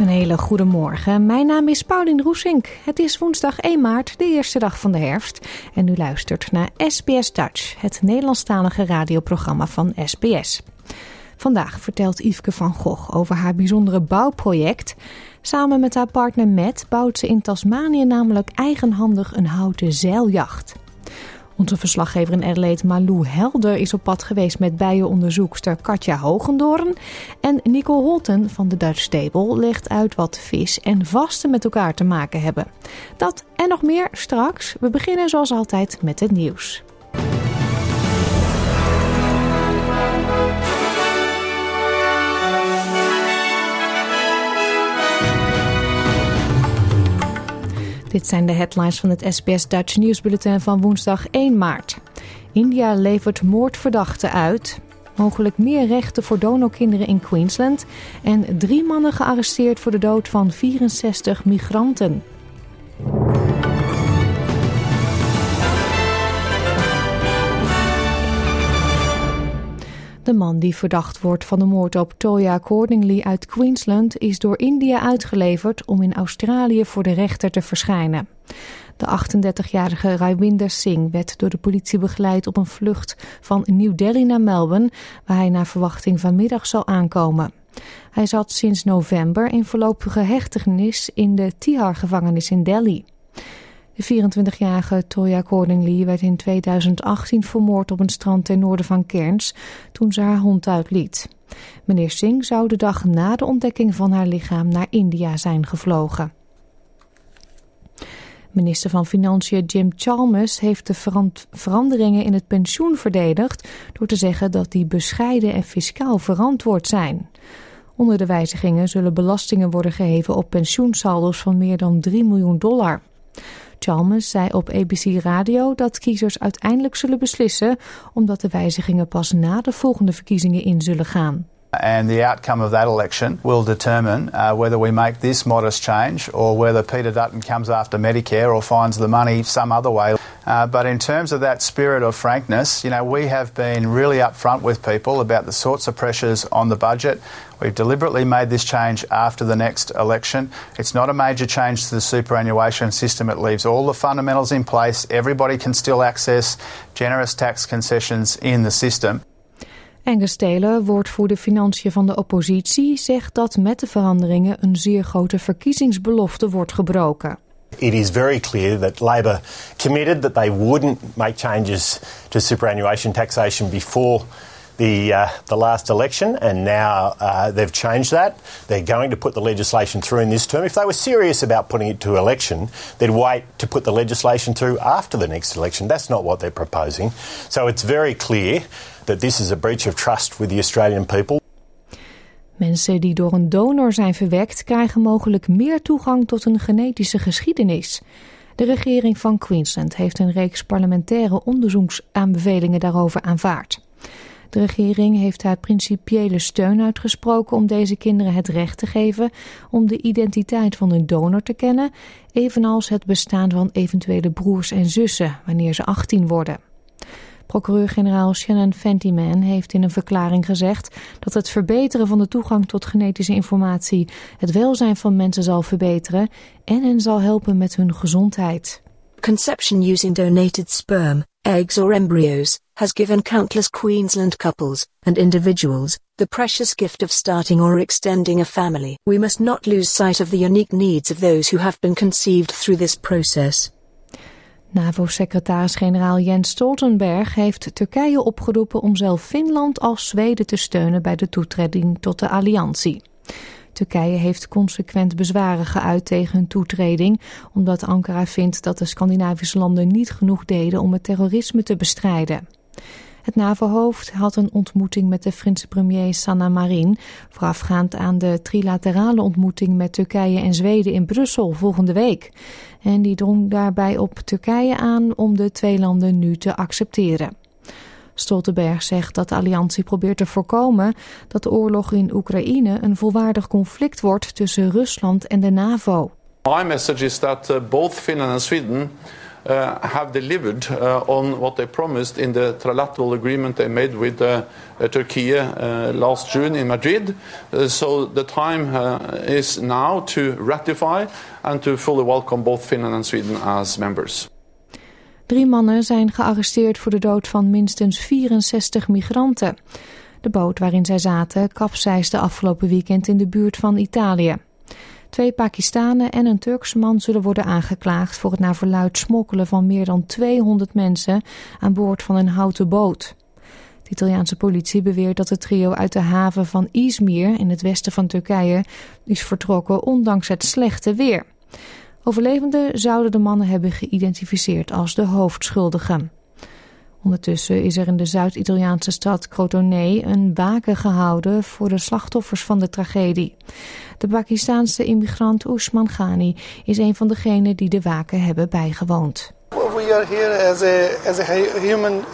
Een hele goede morgen. Mijn naam is Paulien Roesink. Het is woensdag 1 maart, de eerste dag van de herfst. En u luistert naar SBS Dutch, het Nederlandstalige radioprogramma van SBS. Vandaag vertelt Yveske van Gogh over haar bijzondere bouwproject. Samen met haar partner Matt bouwt ze in Tasmanië namelijk eigenhandig een houten zeiljacht. Onze verslaggever in Malou Helder, is op pad geweest met bijenonderzoekster Katja Hogendoorn. En Nicole Holten van de Dutch Stable legt uit wat vis en vasten met elkaar te maken hebben. Dat en nog meer straks. We beginnen zoals altijd met het nieuws. Dit zijn de headlines van het SBS Dutch nieuwsbulletin van woensdag 1 maart. India levert moordverdachten uit. Mogelijk meer rechten voor donorkinderen in Queensland. En drie mannen gearresteerd voor de dood van 64 migranten. De man die verdacht wordt van de moord op Toya Cordingley uit Queensland is door India uitgeleverd om in Australië voor de rechter te verschijnen. De 38-jarige Raiwinder Singh werd door de politie begeleid op een vlucht van New Delhi naar Melbourne, waar hij naar verwachting vanmiddag zal aankomen. Hij zat sinds november in voorlopige hechtenis in de Tihar-gevangenis in Delhi. De 24-jarige Toya Cordingley werd in 2018 vermoord op een strand ten noorden van Cairns toen ze haar hond uitliet. Meneer Singh zou de dag na de ontdekking van haar lichaam naar India zijn gevlogen. Minister van Financiën Jim Chalmers heeft de veranderingen in het pensioen verdedigd door te zeggen dat die bescheiden en fiscaal verantwoord zijn. Onder de wijzigingen zullen belastingen worden geheven op pensioensaldo's van meer dan 3 miljoen dollar. Chalmers zei op ABC Radio dat kiezers uiteindelijk zullen beslissen, omdat de wijzigingen pas na de volgende verkiezingen in zullen gaan. And the outcome of that election will determine uh, whether we make this modest change or whether Peter Dutton comes after Medicare or finds the money some other way. Uh, but in terms of that spirit of frankness, you know, we have been really upfront with people about the sorts of pressures on the budget. We've deliberately made this change after the next election. It's not a major change to the superannuation system. It leaves all the fundamentals in place. Everybody can still access generous tax concessions in the system. Angus Taylor, woordvoerder financiën van de oppositie, zegt dat met de veranderingen een zeer grote verkiezingsbelofte wordt gebroken. It is very clear that Labor committed that they wouldn't make changes to superannuation taxation before the uh, the last election, and now uh, they've changed that. They're going to put the legislation through in this term. If they were serious about putting it to election, they'd wait to put the legislation through after the next election. That's not what they're proposing. So it's very clear that this is a breach of trust with the Australian people. Mensen die door een donor zijn verwekt krijgen mogelijk meer toegang tot een genetische geschiedenis. De regering van Queensland heeft een reeks parlementaire onderzoeksaanbevelingen daarover aanvaard. De regering heeft haar principiële steun uitgesproken om deze kinderen het recht te geven om de identiteit van hun donor te kennen, evenals het bestaan van eventuele broers en zussen wanneer ze 18 worden. Procureur-generaal Shannon Fentiman heeft in een verklaring gezegd dat het verbeteren van de toegang tot genetische informatie het welzijn van mensen zal verbeteren en hen zal helpen met hun gezondheid. Conception using donated sperm, eggs or embryos has given countless Queensland couples and individuals the precious gift of starting or extending a family. We must not lose sight of the unique needs of those who have been conceived through this process. NAVO-secretaris-generaal Jens Stoltenberg heeft Turkije opgeroepen om zelf Finland als Zweden te steunen bij de toetreding tot de alliantie. Turkije heeft consequent bezwaren geuit tegen hun toetreding, omdat Ankara vindt dat de Scandinavische landen niet genoeg deden om het terrorisme te bestrijden. Het NAVO-hoofd had een ontmoeting met de Finse premier Sanna Marin, voorafgaand aan de trilaterale ontmoeting met Turkije en Zweden in Brussel volgende week. En die drong daarbij op Turkije aan om de twee landen nu te accepteren. Stoltenberg zegt dat de alliantie probeert te voorkomen dat de oorlog in Oekraïne een volwaardig conflict wordt tussen Rusland en de NAVO. My message is that uh, both Finland and Sweden have delivered uh, on what they promised in the trilateral agreement they made with uh, Turkey uh, last June in Madrid. Uh, so the time uh, is now to ratify and to fully welcome both Finland and Sweden as members. Drie mannen zijn gearresteerd voor de dood van minstens 64 migranten. De boot waarin zij zaten kapseisde afgelopen weekend in de buurt van Italië. Twee Pakistanen en een Turkse man zullen worden aangeklaagd voor het naar verluid smokkelen van meer dan 200 mensen aan boord van een houten boot. De Italiaanse politie beweert dat het trio uit de haven van Izmir in het westen van Turkije is vertrokken ondanks het slechte weer. Overlevenden zouden de mannen hebben geïdentificeerd als de hoofdschuldigen. Ondertussen is er in de Zuid-Italiaanse stad Crotone een waken gehouden voor de slachtoffers van de tragedie. De Pakistaanse immigrant Usman Ghani is een van degenen die de waken hebben bijgewoond. We are here as a, as a human.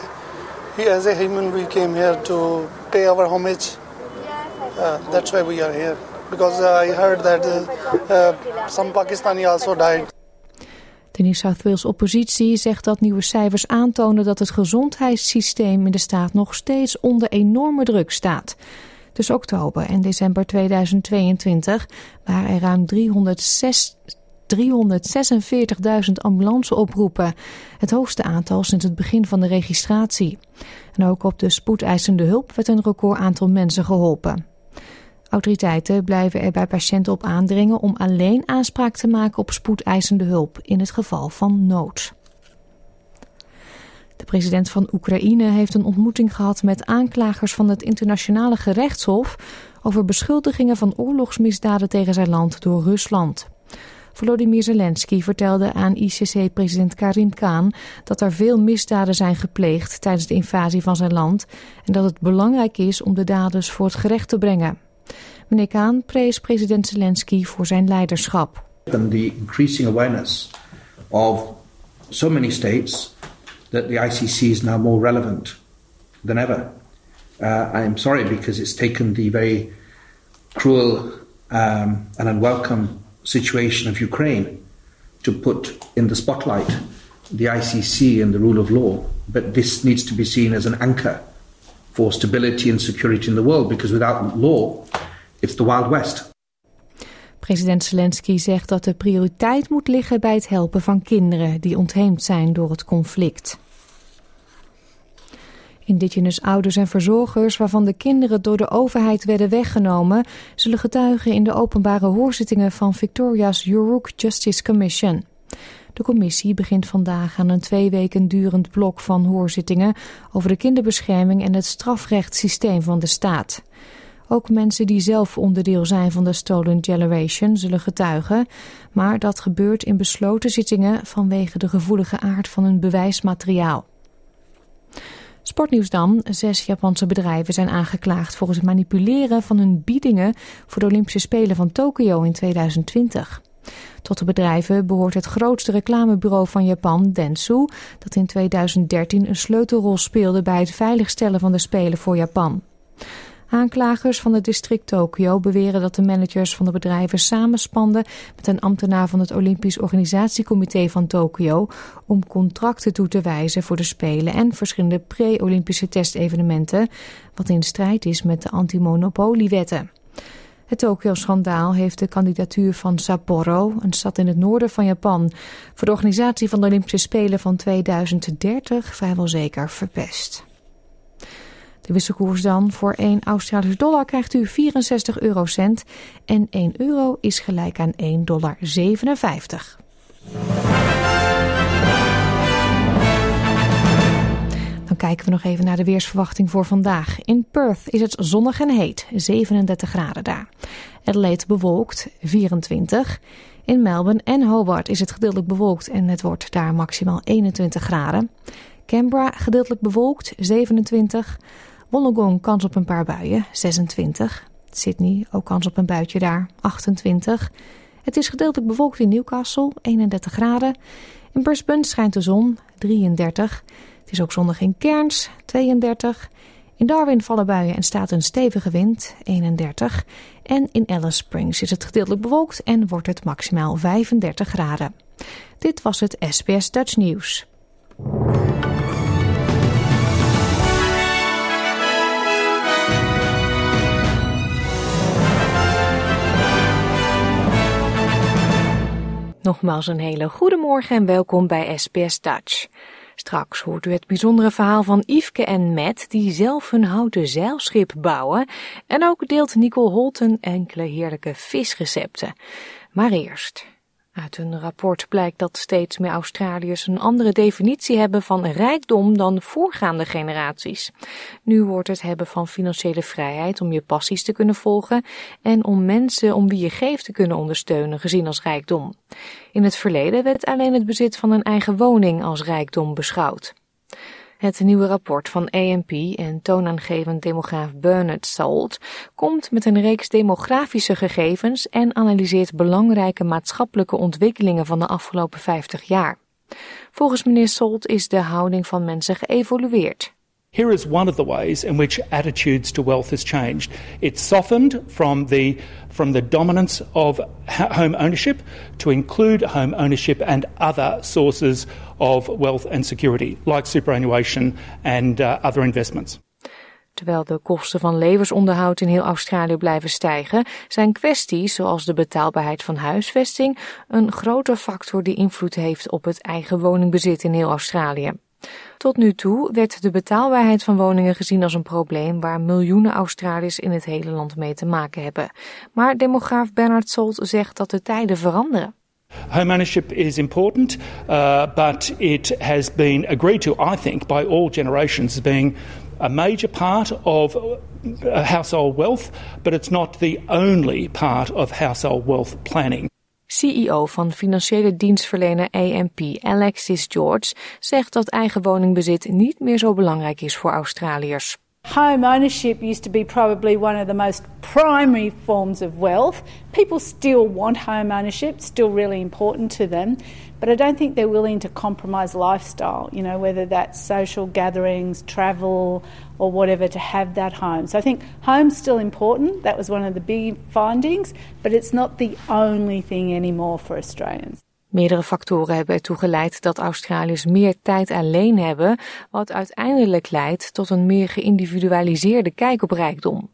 As a human we came here to pay our homage. Uh, that's why we are here. Because I heard that uh, uh, some Pakistani also died. De New South Wales oppositie zegt dat nieuwe cijfers aantonen dat het gezondheidssysteem in de staat nog steeds onder enorme druk staat. Tussen oktober en december 2022 waren er ruim 346.000 ambulanceoproepen. Het hoogste aantal sinds het begin van de registratie. En ook op de spoedeisende hulp werd een record aantal mensen geholpen. Autoriteiten blijven er bij patiënten op aandringen om alleen aanspraak te maken op spoedeisende hulp in het geval van nood. De president van Oekraïne heeft een ontmoeting gehad met aanklagers van het internationale gerechtshof over beschuldigingen van oorlogsmisdaden tegen zijn land door Rusland. Volodymyr Zelensky vertelde aan ICC-president Karim Khan dat er veel misdaden zijn gepleegd tijdens de invasie van zijn land en dat het belangrijk is om de daders voor het gerecht te brengen. Meneer Kaan prees president Zelensky voor zijn leiderschap. And the increasing awareness of so many states that the ICC is now more relevant than ever. Uh, I am sorry because it's taken the very cruel um, and unwelcome situation of Ukraine to put in the spotlight the ICC and the rule of law. But this needs to be seen as an anchor for stability and security in the world because without law, it's the Wild West. President Zelensky zegt dat de prioriteit moet liggen bij het helpen van kinderen die ontheemd zijn door het conflict. Indigenous ouders en verzorgers waarvan de kinderen door de overheid werden weggenomen, zullen getuigen in de openbare hoorzittingen van Victoria's Uruk Justice Commission. De commissie begint vandaag aan een twee weken durend blok van hoorzittingen over de kinderbescherming en het strafrechtssysteem van de staat. Ook mensen die zelf onderdeel zijn van de Stolen Generation zullen getuigen, maar dat gebeurt in besloten zittingen vanwege de gevoelige aard van hun bewijsmateriaal. Sportnieuws dan. Zes Japanse bedrijven zijn aangeklaagd voor het manipuleren van hun biedingen voor de Olympische Spelen van Tokio in 2020. Tot de bedrijven behoort het grootste reclamebureau van Japan, Dentsu, dat in 2013 een sleutelrol speelde bij het veiligstellen van de Spelen voor Japan. Aanklagers van het district Tokio beweren dat de managers van de bedrijven samenspanden met een ambtenaar van het Olympisch Organisatiecomité van Tokio om contracten toe te wijzen voor de Spelen en verschillende pre-Olympische testevenementen, wat in strijd is met de antimonopoliewetten. Het Tokyo-schandaal heeft de kandidatuur van Sapporo, een stad in het noorden van Japan, voor de organisatie van de Olympische Spelen van 2030 vrijwel zeker verpest. De wisselkoers dan. Voor 1 Australische dollar krijgt u 64 eurocent en 1 euro is gelijk aan 1,57 dollar. Kijken we nog even naar de weersverwachting voor vandaag. In Perth is het zonnig en heet, 37 graden daar. Adelaide bewolkt, 24. In Melbourne en Hobart is het gedeeltelijk bewolkt en het wordt daar maximaal 21 graden. Canberra gedeeltelijk bewolkt, 27. Wollongong kans op een paar buien, 26. Sydney ook kans op een buitje daar, 28. Het is gedeeltelijk bewolkt in Newcastle, 31 graden. In Brisbane schijnt de zon, 33. Het is ook zondag in Cairns, 32. In Darwin vallen buien en staat een stevige wind, 31. En in Alice Springs is het gedeeltelijk bewolkt en wordt het maximaal 35 graden. Dit was het SBS Dutch News. Nogmaals een hele goede morgen en welkom bij SBS Dutch. Straks hoort u het bijzondere verhaal van Yveske en Matt, die zelf hun houten zeilschip bouwen. En ook deelt Nicole Holten enkele heerlijke visrecepten. Maar eerst. Uit een rapport blijkt dat steeds meer Australiërs een andere definitie hebben van rijkdom dan voorgaande generaties. Nu wordt het hebben van financiële vrijheid om je passies te kunnen volgen en om mensen om wie je geeft te kunnen ondersteunen gezien als rijkdom. In het verleden werd alleen het bezit van een eigen woning als rijkdom beschouwd. Het nieuwe rapport van AMP en toonaangevend demograaf Bernard Salt komt met een reeks demografische gegevens en analyseert belangrijke maatschappelijke ontwikkelingen van de afgelopen 50 jaar. Volgens meneer Salt is de houding van mensen geëvolueerd. Here is one of the ways in which attitudes to wealth has changed. It's softened from the from the dominance of home ownership to include home ownership and other sources of wealth and security, like superannuation and uh, other investments. Terwijl de kosten van levensonderhoud in heel Australië blijven stijgen, zijn kwesties zoals de betaalbaarheid van huisvesting een grote factor die invloed heeft op het eigen woningbezit in heel Australië. Tot nu toe werd de betaalbaarheid van woningen gezien als een probleem waar miljoenen Australiërs in het hele land mee te maken hebben. Maar demograaf Bernard Solt zegt dat de tijden veranderen. Home ownership is important, uh, but it has been agreed to, I think, by all generations as being a major part of uh, household wealth, but it's not the only part of household wealth planning. CEO van financiële dienstverlener AMP Alexis George zegt dat eigen woningbezit niet meer zo belangrijk is voor Australiërs. Home ownership used to be probably one of the most primary forms of wealth. People still want home ownership, still really important to them, but I don't think they're willing to compromise lifestyle, you know, whether that's social gatherings, travel, or whatever to have that home. So I think home's still important. That was one of the big findings, but it's not the only thing anymore for Australians. Meerdere factoren hebben ertoe geleid dat Australiërs meer tijd alleen hebben, wat uiteindelijk leidt tot een meer geïndividualiseerde kijk op rijkdom.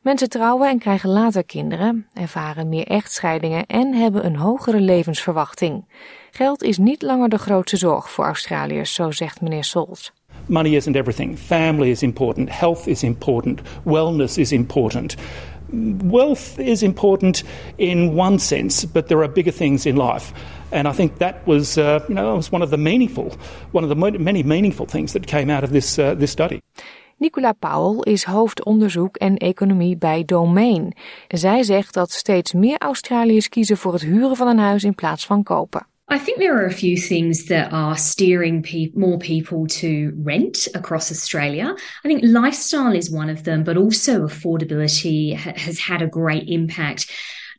Mensen trouwen en krijgen later kinderen, ervaren meer echtscheidingen en hebben een hogere levensverwachting. Geld is niet langer de grootste zorg voor Australiërs, zo zegt meneer Sols. Money isn't everything. Family is important. Health is important. Wellness is important. Wealth is important in one sense, but there are bigger things in life. And I think that was, uh, you know, was one of the meaningful, one of the many meaningful things that came out of this, uh, this study. Nicola Powell is hoofdonderzoek en economie bij Domain. Zij zegt dat steeds meer Australiërs kiezen voor het huren van een huis in plaats van kopen. I think there are a few things that are steering pe- more people to rent across Australia. I think lifestyle is one of them, but also affordability ha- has had a great impact.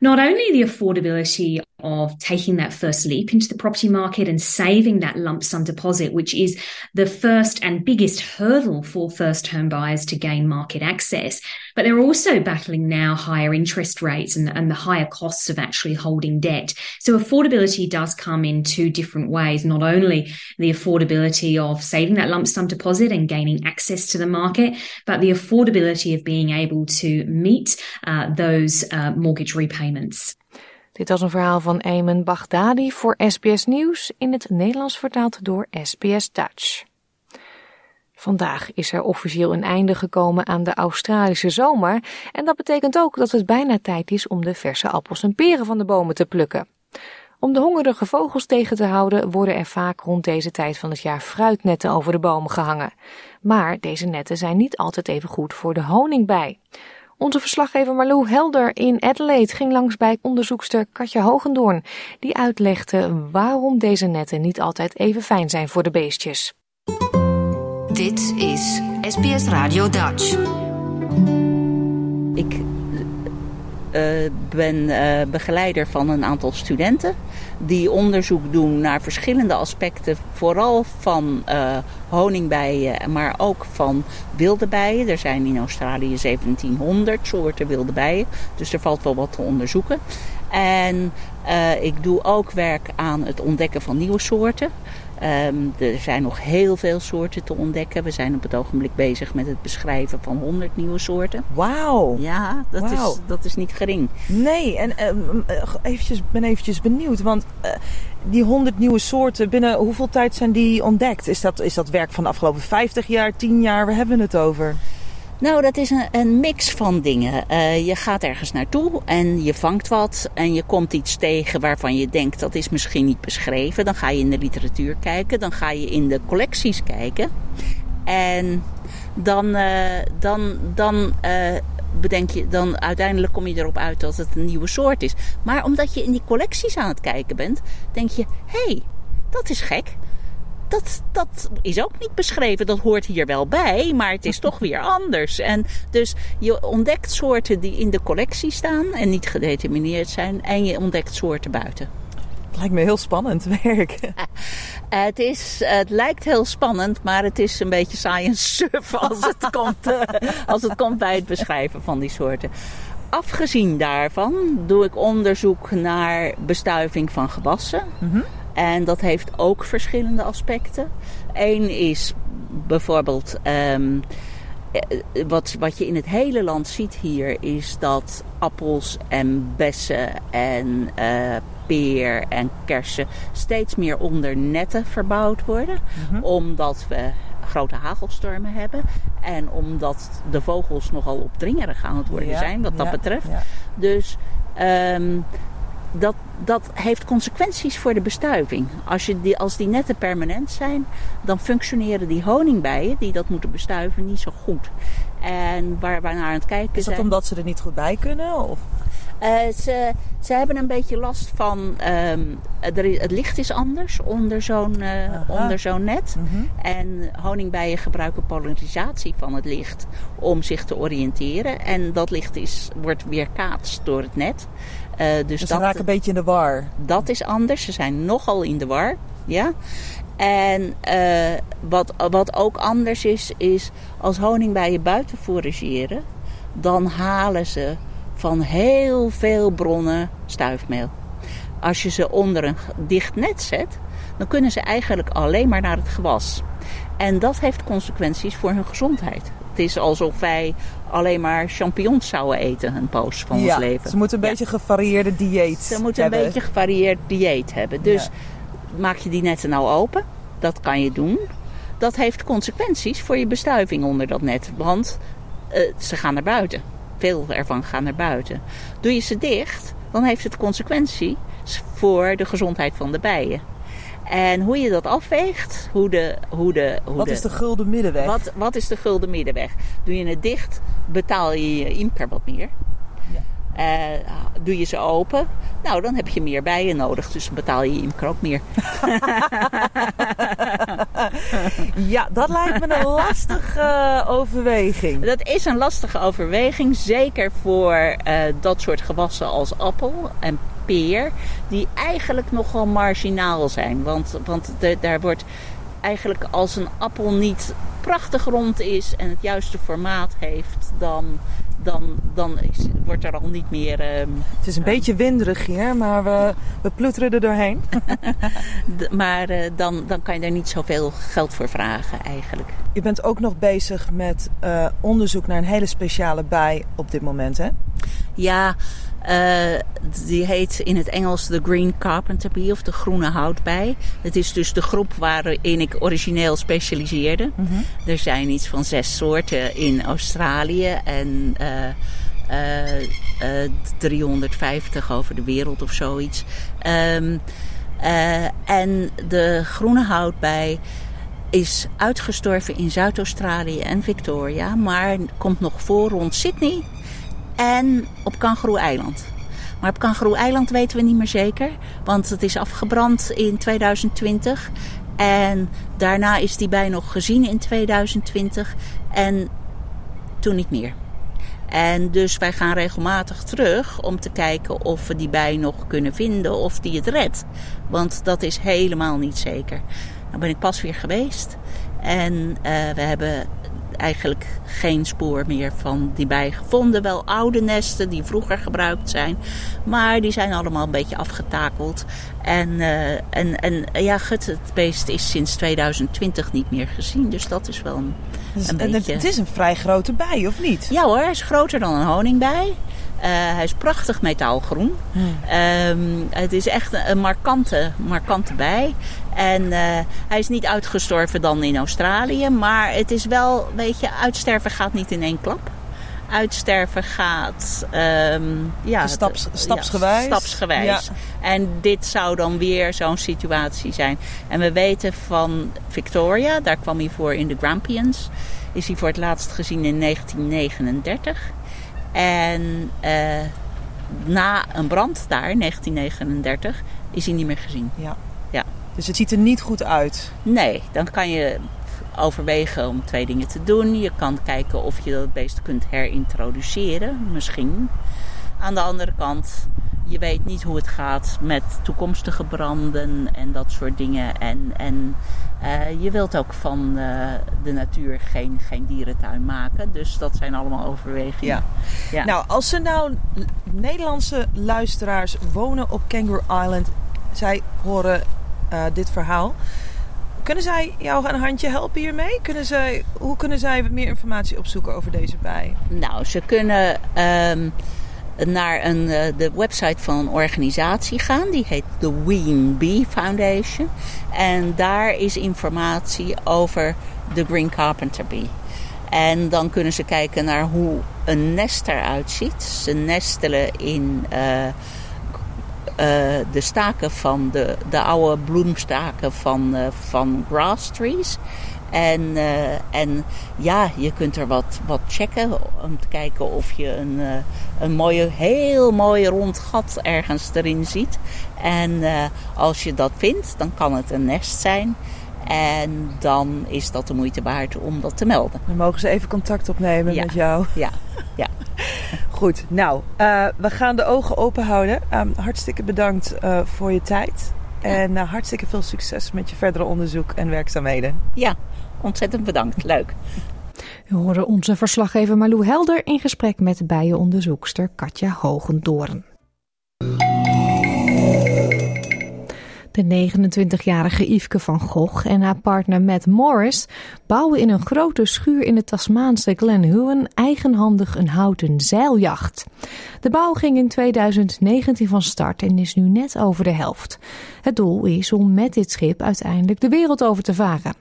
Not only the affordability of taking that first leap into the property market and saving that lump sum deposit, which is the first and biggest hurdle for first home buyers to gain market access. But they're also battling now higher interest rates and, and the higher costs of actually holding debt. So affordability does come in two different ways, not only the affordability of saving that lump sum deposit and gaining access to the market, but the affordability of being able to meet uh, those uh, mortgage Dit was een verhaal van Eamon Baghdadi voor SBS Nieuws in het Nederlands vertaald door SBS Dutch. Vandaag is er officieel een einde gekomen aan de Australische zomer en dat betekent ook dat het bijna tijd is om de verse appels en peren van de bomen te plukken. Om de hongerige vogels tegen te houden worden er vaak rond deze tijd van het jaar fruitnetten over de bomen gehangen. Maar deze netten zijn niet altijd even goed voor de honingbij. Onze verslaggever Marlou Helder in Adelaide ging langs bij onderzoekster Katja Hogendoorn, die uitlegde waarom deze netten niet altijd even fijn zijn voor de beestjes. Dit is SBS Radio Dutch. Ik ben uh, begeleider van een aantal studenten die onderzoek doen naar verschillende aspecten, vooral van uh, honingbijen, maar ook van wilde bijen. Er zijn in Australië 1700 soorten wilde bijen, dus er valt wel wat te onderzoeken. En ik doe ook werk aan het ontdekken van nieuwe soorten. Um, er zijn nog heel veel soorten te ontdekken. We zijn op het ogenblik bezig met het beschrijven van 100 nieuwe soorten. Wauw! Ja, dat, wow. Is, dat is niet gering. Nee, en um, eventjes, ben eventjes benieuwd, want uh, die 100 nieuwe soorten, binnen hoeveel tijd zijn die ontdekt? Is dat, is dat werk van de afgelopen 50 jaar, 10 jaar? Waar hebben we het over? Nou, dat is een, een mix van dingen. Uh, je gaat ergens naartoe en je vangt wat en je komt iets tegen waarvan je denkt dat is misschien niet beschreven. Dan ga je in de literatuur kijken, dan ga je in de collecties kijken. En dan, uh, dan, dan uh, bedenk je, dan uiteindelijk kom je erop uit dat het een nieuwe soort is. Maar omdat je in die collecties aan het kijken bent, denk je: hé, hey, dat is gek dat, dat is ook niet beschreven. Dat hoort hier wel bij, maar het is toch weer anders. En dus je ontdekt soorten die in de collectie staan en niet gedetermineerd zijn. En je ontdekt soorten buiten. Het lijkt me heel spannend werk. het, is, het lijkt heel spannend, maar het is een beetje science surf als het, komt, eh, als het komt bij het beschrijven van die soorten. Afgezien daarvan doe ik onderzoek naar bestuiving van gewassen. Mm en dat heeft ook verschillende aspecten. Eén is bijvoorbeeld. Um, wat, wat je in het hele land ziet hier is dat appels en bessen en uh, peer en kersen steeds meer onder netten verbouwd worden. Mm-hmm. Omdat we grote hagelstormen hebben. En omdat de vogels nogal opdringerig aan het worden ja, zijn wat dat ja, betreft. Ja. Dus um, dat, dat heeft consequenties voor de bestuiving. Als, je die, als die netten permanent zijn, dan functioneren die honingbijen die dat moeten bestuiven niet zo goed. En waar we naar aan het kijken Is dat zijn, omdat ze er niet goed bij kunnen? Of? Uh, ze, ze hebben een beetje last van. Um, er, het licht is anders onder zo'n uh, onder zo'n net. Mm -hmm. En honingbijen gebruiken polarisatie van het licht om zich te oriënteren. En dat licht is, wordt weerkaatst door het net. Uh, dus, dus ze dat, raken een beetje in de war. Dat is anders. Ze zijn nogal in de war. Ja. En uh, wat, wat ook anders is, is als honingbijen buiten forageren, dan halen ze van heel veel bronnen stuifmeel. Als je ze onder een dicht net zet, dan kunnen ze eigenlijk alleen maar naar het gewas. En dat heeft consequenties voor hun gezondheid. Het is alsof wij alleen maar champignons zouden eten een poos van ja, ons leven. Ze moeten een beetje gevarieerde dieet Ze moeten hebben. een beetje gevarieerd dieet hebben. Dus ja. maak je die netten nou open. Dat kan je doen. Dat heeft consequenties voor je bestuiving onder dat net. Want uh, ze gaan naar buiten. Veel ervan gaan naar buiten. Doe je ze dicht, dan heeft het consequenties voor de gezondheid van de bijen. En hoe je dat afweegt, hoe de... Hoe de hoe wat de, is de gulden middenweg? Wat, wat is de gulden middenweg? Doe je het dicht, betaal je je imker wat meer. Ja. Uh, doe je ze open, nou dan heb je meer bijen nodig. Dus betaal je je imker ook meer. ja, dat lijkt me een lastige uh, overweging. Dat is een lastige overweging. Zeker voor uh, dat soort gewassen als appel en peer. Die eigenlijk nogal marginaal zijn. Want, want de, daar wordt eigenlijk als een appel niet prachtig rond is en het juiste formaat heeft, dan, dan, dan is, wordt er al niet meer. Um, het is een uh, beetje winderig hier, maar we, we ploeteren er doorheen. maar uh, dan, dan kan je er niet zoveel geld voor vragen eigenlijk. Je bent ook nog bezig met uh, onderzoek naar een hele speciale bij op dit moment, hè? Ja. Uh, die heet in het Engels de Green Carpenter Bee of de groene houtbij. Het is dus de groep waarin ik origineel specialiseerde. Mm -hmm. Er zijn iets van zes soorten in Australië en uh, 350 over de wereld of zoiets. Ehm, en de groene houtbij is uitgestorven in Zuid-Australië en Victoria, maar komt nog voor rond Sydney en op Kangaroo-eiland. Maar op Kangaroo-eiland weten we niet meer zeker, want het is afgebrand in 2020. En daarna is die bij nog gezien in 2020 en toen niet meer. En dus wij gaan regelmatig terug om te kijken of we die bij nog kunnen vinden of die het redt. Want dat is helemaal niet zeker. Nou ben ik pas weer geweest. En uh, we hebben eigenlijk geen spoor meer van die bij gevonden. Wel oude nesten die vroeger gebruikt zijn. Maar die zijn allemaal een beetje afgetakeld. En, uh, en, en ja, gut, het beest is sinds 2020 niet meer gezien. Dus dat is wel een, dus, een beetje... Het is een vrij grote bij, of niet? Ja hoor, hij is groter dan een honingbij. Uh, hij is prachtig metaalgroen. Hmm. Um, het is echt een markante, markante bij. En uh, hij is niet uitgestorven dan in Australië. Maar het is wel, weet je, uitsterven gaat niet in één klap. Uitsterven gaat um, ja, Staps, stapsgewijs. Ja, stapsgewijs. Ja. En dit zou dan weer zo'n situatie zijn. En we weten van Victoria, daar kwam hij voor in de Grampians. Is hij voor het laatst gezien in 1939. En uh, na een brand daar, in 1939, is hij niet meer gezien. Ja. ja. Dus het ziet er niet goed uit? Nee, dan kan je overwegen om twee dingen te doen. Je kan kijken of je dat beest kunt herintroduceren, misschien. Aan de andere kant, je weet niet hoe het gaat met toekomstige branden en dat soort dingen. En, en uh, je wilt ook van uh, de natuur geen, geen dierentuin maken. Dus dat zijn allemaal overwegingen. Ja. ja. Nou, als er nou Nederlandse luisteraars wonen op Kangaroo Island, zij horen uh, dit verhaal. Kunnen zij jou een handje helpen hiermee? Kunnen zij, hoe kunnen zij meer informatie opzoeken over deze bij? Nou, ze kunnen um, naar een, uh, de website van een organisatie gaan. Die heet de Ween Bee Foundation. En daar is informatie over de Green Carpenter Bee. En dan kunnen ze kijken naar hoe een nest eruit ziet. Ze nestelen in uh, de staken van de, de oude bloemstaken van, uh, van grass trees. En, uh, en ja, je kunt er wat, wat checken om te kijken of je een, een mooie, heel mooi rond gat ergens erin ziet. En als je dat vindt, dan kan het een nest zijn. En dan is dat de moeite waard om dat te melden. Dan mogen ze even contact opnemen ja. met jou. Ja, ja. Goed, nou, uh, we gaan de ogen open houden. Um, hartstikke bedankt uh, voor je tijd. En uh, hartstikke veel succes met je verdere onderzoek en werkzaamheden. Ja, ontzettend bedankt. Leuk. We horen onze verslaggever Malou Helder in gesprek met bijenonderzoekster Katja Hogendoorn. De 29-jarige Yveske van Gogh en haar partner Matt Morris bouwen in een grote schuur in de Tasmaanse Glen Huon eigenhandig een houten zeiljacht. De bouw ging in 2019 van start en is nu net over de helft. Het doel is om met dit schip uiteindelijk de wereld over te varen.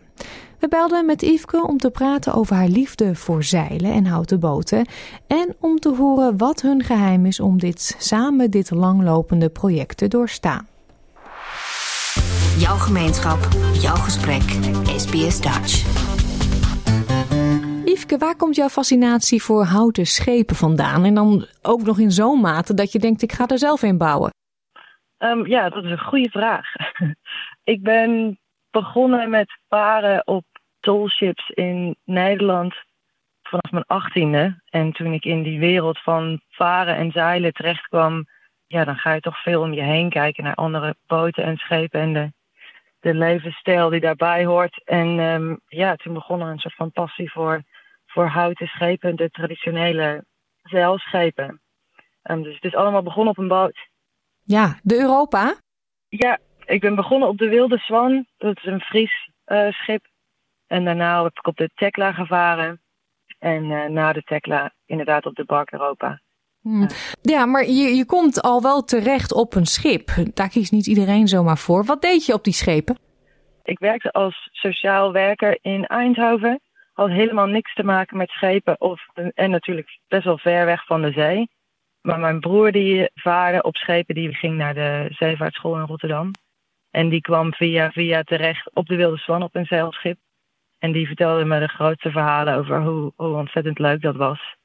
We belden met Yveske om te praten over haar liefde voor zeilen en houten boten en om te horen wat hun geheim is om dit samen dit langlopende project te doorstaan. Jouw gemeenschap, jouw gesprek, SBS Dutch. Yveske, waar komt jouw fascinatie voor houten schepen vandaan? En dan ook nog in zo'n mate dat je denkt, ik ga er zelf in bouwen. Um, ja, dat is een goede vraag. ik ben begonnen met varen op tollships in Nederland vanaf mijn achttiende. En toen ik in die wereld van varen en zeilen terecht kwam, ja, dan ga je toch veel om je heen kijken naar andere boten en schepen en de, de levensstijl die daarbij hoort. En um, ja, toen begon er een soort van passie voor, voor houten schepen, de traditionele zeilschepen. Um, dus het is allemaal begonnen op een boot. Ja, de Europa? Ja, ik ben begonnen op de Wilde Zwan. Dat is een Fries uh, schip. En daarna heb ik op de Tekla gevaren. En uh, na de Tekla inderdaad op de Bark Europa. Hmm. Ja, maar je, je komt al wel terecht op een schip. Daar kiest niet iedereen zomaar voor. Wat deed je op die schepen? Ik werkte als sociaal werker in Eindhoven. had helemaal niks te maken met schepen of, en natuurlijk best wel ver weg van de zee. Maar mijn broer die vaarde op schepen, die ging naar de zeevaartschool in Rotterdam. En die kwam via via terecht op de Wilde Swan op een zeilschip. En die vertelde me de grootste verhalen over hoe, hoe ontzettend leuk dat was.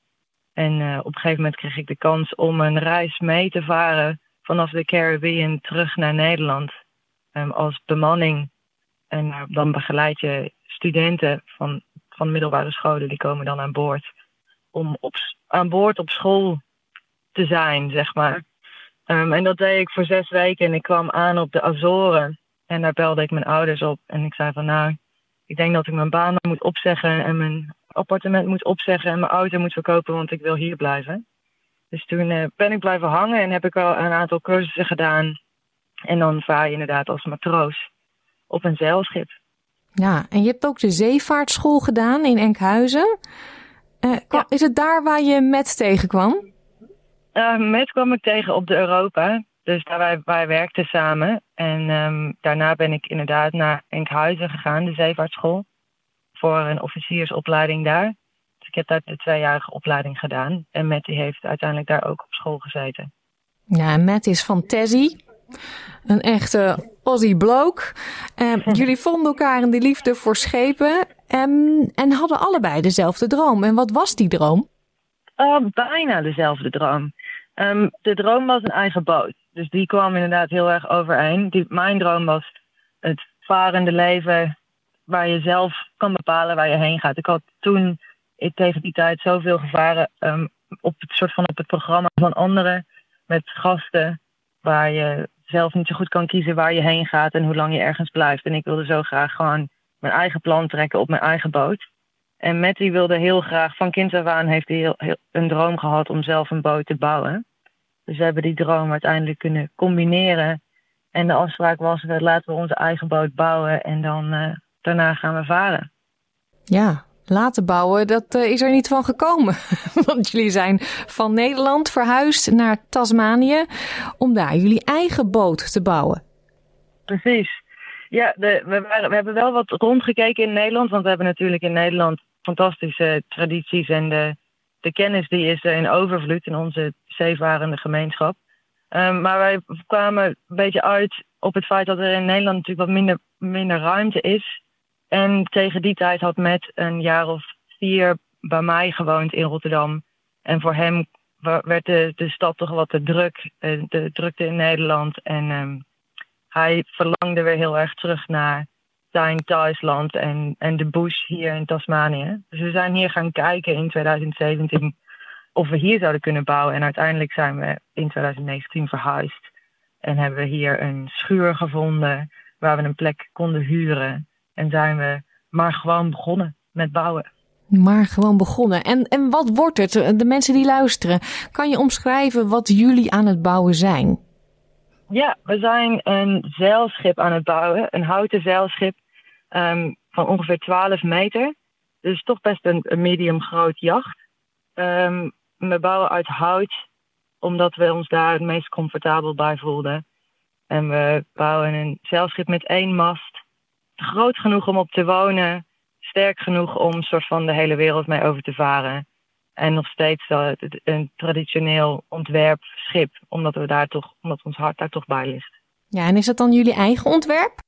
En uh, op een gegeven moment kreeg ik de kans om een reis mee te varen vanaf de Caribbean terug naar Nederland. Um, als bemanning. En uh, dan begeleid je studenten van, van middelbare scholen, die komen dan aan boord. Om op, aan boord op school te zijn, zeg maar. Um, en dat deed ik voor zes weken en ik kwam aan op de Azoren. En daar belde ik mijn ouders op en ik zei van nou, ik denk dat ik mijn baan moet opzeggen en mijn appartement moet opzeggen en mijn auto moet verkopen, want ik wil hier blijven. Dus toen uh, ben ik blijven hangen en heb ik al een aantal cursussen gedaan. En dan vaar je inderdaad als matroos op een zeilschip. Ja, en je hebt ook de zeevaartschool gedaan in Enkhuizen. Uh, ja. Is het daar waar je met tegenkwam? Uh, met kwam ik tegen op de Europa. Dus daar wij, wij werkten samen. En um, daarna ben ik inderdaad naar Enkhuizen gegaan, de zeevaartschool. Voor een officiersopleiding daar. Dus ik heb daar de tweejarige opleiding gedaan. En Matt die heeft uiteindelijk daar ook op school gezeten. Ja, Matt is van Tessie. Een echte Aussie bloke. Um, jullie vonden elkaar in de liefde voor schepen. Um, en hadden allebei dezelfde droom. En wat was die droom? Uh, bijna dezelfde droom. Um, de droom was een eigen boot. Dus die kwam inderdaad heel erg overeen. Die, mijn droom was het varende leven waar je zelf kan bepalen waar je heen gaat. Ik had toen ik tegen die tijd zoveel gevaren um, op het soort van op het programma van anderen met gasten waar je zelf niet zo goed kan kiezen waar je heen gaat en hoe lang je ergens blijft. En ik wilde zo graag gewoon mijn eigen plan trekken op mijn eigen boot. En Matty wilde heel graag, van kind af aan heeft hij heel, een droom gehad om zelf een boot te bouwen. Dus we hebben die droom uiteindelijk kunnen combineren. En de afspraak was, laten we onze eigen boot bouwen en dan uh, daarna gaan we varen. Ja, laten bouwen, dat uh, is er niet van gekomen. Want jullie zijn van Nederland verhuisd naar Tasmanië om daar jullie eigen boot te bouwen. Precies. Ja, de, we, waren, we hebben wel wat rondgekeken in Nederland, want we hebben natuurlijk in Nederland fantastische tradities en de, de kennis die is in overvloed in onze zeevarende gemeenschap. Um, maar wij kwamen een beetje uit op het feit dat er in Nederland natuurlijk wat minder, minder ruimte is. En tegen die tijd had Matt een jaar of vier bij mij gewoond in Rotterdam. En voor hem werd de, de stad toch wat te druk, eh, de drukte in Nederland. En um, hij verlangde weer heel erg terug naar zijn thuisland en, en de bush hier in Tasmanië. Dus we zijn hier gaan kijken in 2017 of we hier zouden kunnen bouwen. En uiteindelijk zijn we in 2019 verhuisd. En hebben we hier een schuur gevonden waar we een plek konden huren. En zijn we maar gewoon begonnen met bouwen. Maar gewoon begonnen. En, en wat wordt het? De mensen die luisteren, kan je omschrijven wat jullie aan het bouwen zijn? Ja, we zijn een zeilschip aan het bouwen. Een houten zeilschip um, van ongeveer 12 meter. Dus toch best een, een medium groot jacht. Um, we bouwen uit hout, omdat we ons daar het meest comfortabel bij voelden. En we bouwen een zeilschip met één mast. Groot genoeg om op te wonen. Sterk genoeg om soort van de hele wereld mee over te varen. En nog steeds een traditioneel ontwerpschip, omdat we daar toch, omdat ons hart daar toch bij ligt. Ja, en is dat dan jullie eigen ontwerp?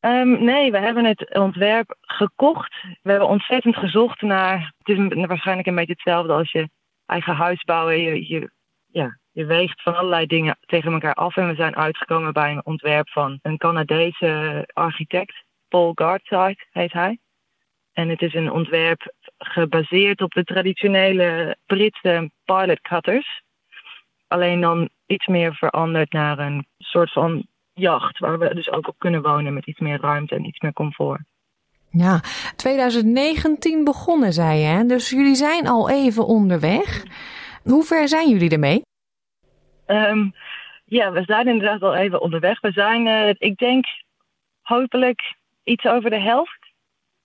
Um, nee, we hebben het ontwerp gekocht. We hebben ontzettend gezocht naar. Het is waarschijnlijk een beetje hetzelfde als je eigen huis bouwen. Je, je, ja, je weegt van allerlei dingen tegen elkaar af. En we zijn uitgekomen bij een ontwerp van een Canadese architect. Paul Gardside heet hij. En het is een ontwerp gebaseerd op de traditionele Britse pilot cutters. Alleen dan iets meer veranderd naar een soort van jacht. Waar we dus ook op kunnen wonen met iets meer ruimte en iets meer comfort. Ja, 2019 begonnen, zei je. Hè? Dus jullie zijn al even onderweg. Hoe ver zijn jullie ermee? Um, ja, we zijn inderdaad al even onderweg. We zijn, uh, ik denk, hopelijk iets over de helft.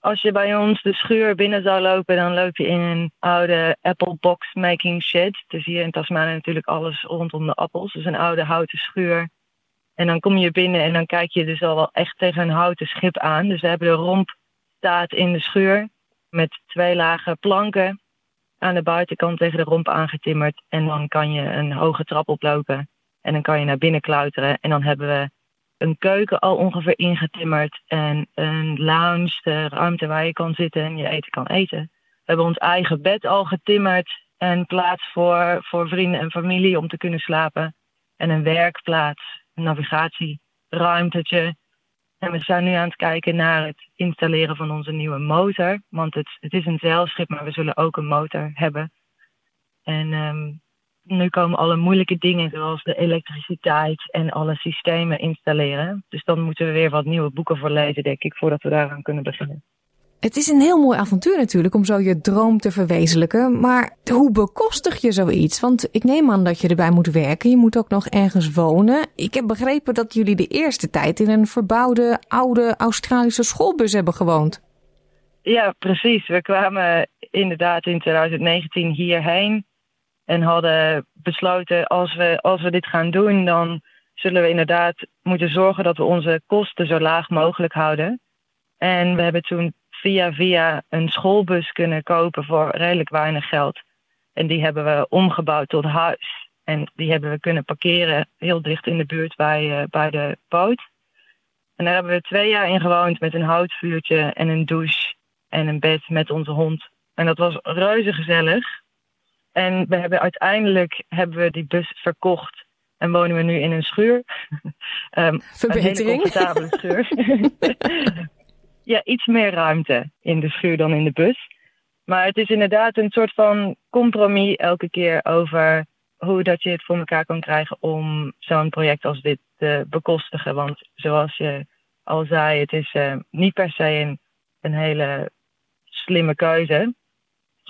Als je bij ons de schuur binnen zou lopen, dan loop je in een oude apple box making shed. Dus hier in Tasmanië natuurlijk alles rondom de appels. Dus een oude houten schuur. En dan kom je binnen en dan kijk je dus al wel echt tegen een houten schip aan. Dus we hebben de romp staat in de schuur. met twee lagen planken aan de buitenkant tegen de romp aangetimmerd. En dan kan je een hoge trap oplopen en dan kan je naar binnen klauteren. En dan hebben we een keuken al ongeveer ingetimmerd en een lounge, de ruimte waar je kan zitten en je eten kan eten. We hebben ons eigen bed al getimmerd en plaats voor, voor vrienden en familie om te kunnen slapen. En een werkplaats, een navigatieruimtetje. En we zijn nu aan het kijken naar het installeren van onze nieuwe motor. Want het, het is een zeilschip, maar we zullen ook een motor hebben. En um, nu komen alle moeilijke dingen, zoals de elektriciteit en alle systemen installeren. Dus dan moeten we weer wat nieuwe boeken voor lezen, denk ik, voordat we daaraan kunnen beginnen. Het is een heel mooi avontuur natuurlijk om zo je droom te verwezenlijken. Maar hoe bekostig je zoiets? Want ik neem aan dat je erbij moet werken. Je moet ook nog ergens wonen. Ik heb begrepen dat jullie de eerste tijd in een verbouwde oude Australische schoolbus hebben gewoond. Ja, precies. We kwamen inderdaad in 2019 hierheen en hadden besloten als we, als we dit gaan doen, dan zullen we inderdaad moeten zorgen dat we onze kosten zo laag mogelijk houden. En we hebben toen via via een schoolbus kunnen kopen voor redelijk weinig geld. En die hebben we omgebouwd tot huis. En die hebben we kunnen parkeren heel dicht in de buurt bij, uh, bij de boot. En daar hebben we twee jaar in gewoond met een houtvuurtje en een douche en een bed met onze hond. En dat was reuze gezellig. En we hebben uiteindelijk hebben we die bus verkocht en wonen we nu in een schuur. um, Verbetering. Een hele comfortabele schuur. ja, iets meer ruimte in de schuur dan in de bus. Maar het is inderdaad een soort van compromis elke keer over hoe dat je het voor elkaar kan krijgen om zo'n project als dit te bekostigen. Want zoals je al zei, het is uh, niet per se een hele slimme keuze.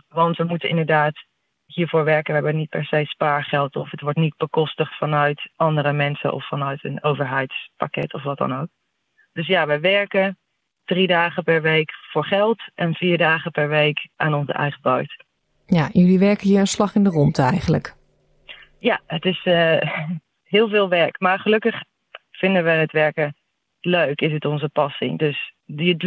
Want we moeten inderdaad hiervoor werken. We hebben niet per se spaargeld of het wordt niet bekostigd vanuit andere mensen of vanuit een overheidspakket of wat dan ook. Dus ja, we werken drie dagen per week voor geld en vier dagen per week aan onze eigen buit. Ja, jullie werken hier een slag in de ronde eigenlijk. Ja, het is uh, heel veel werk. Maar gelukkig vinden we het werken leuk, is het onze passie. Dus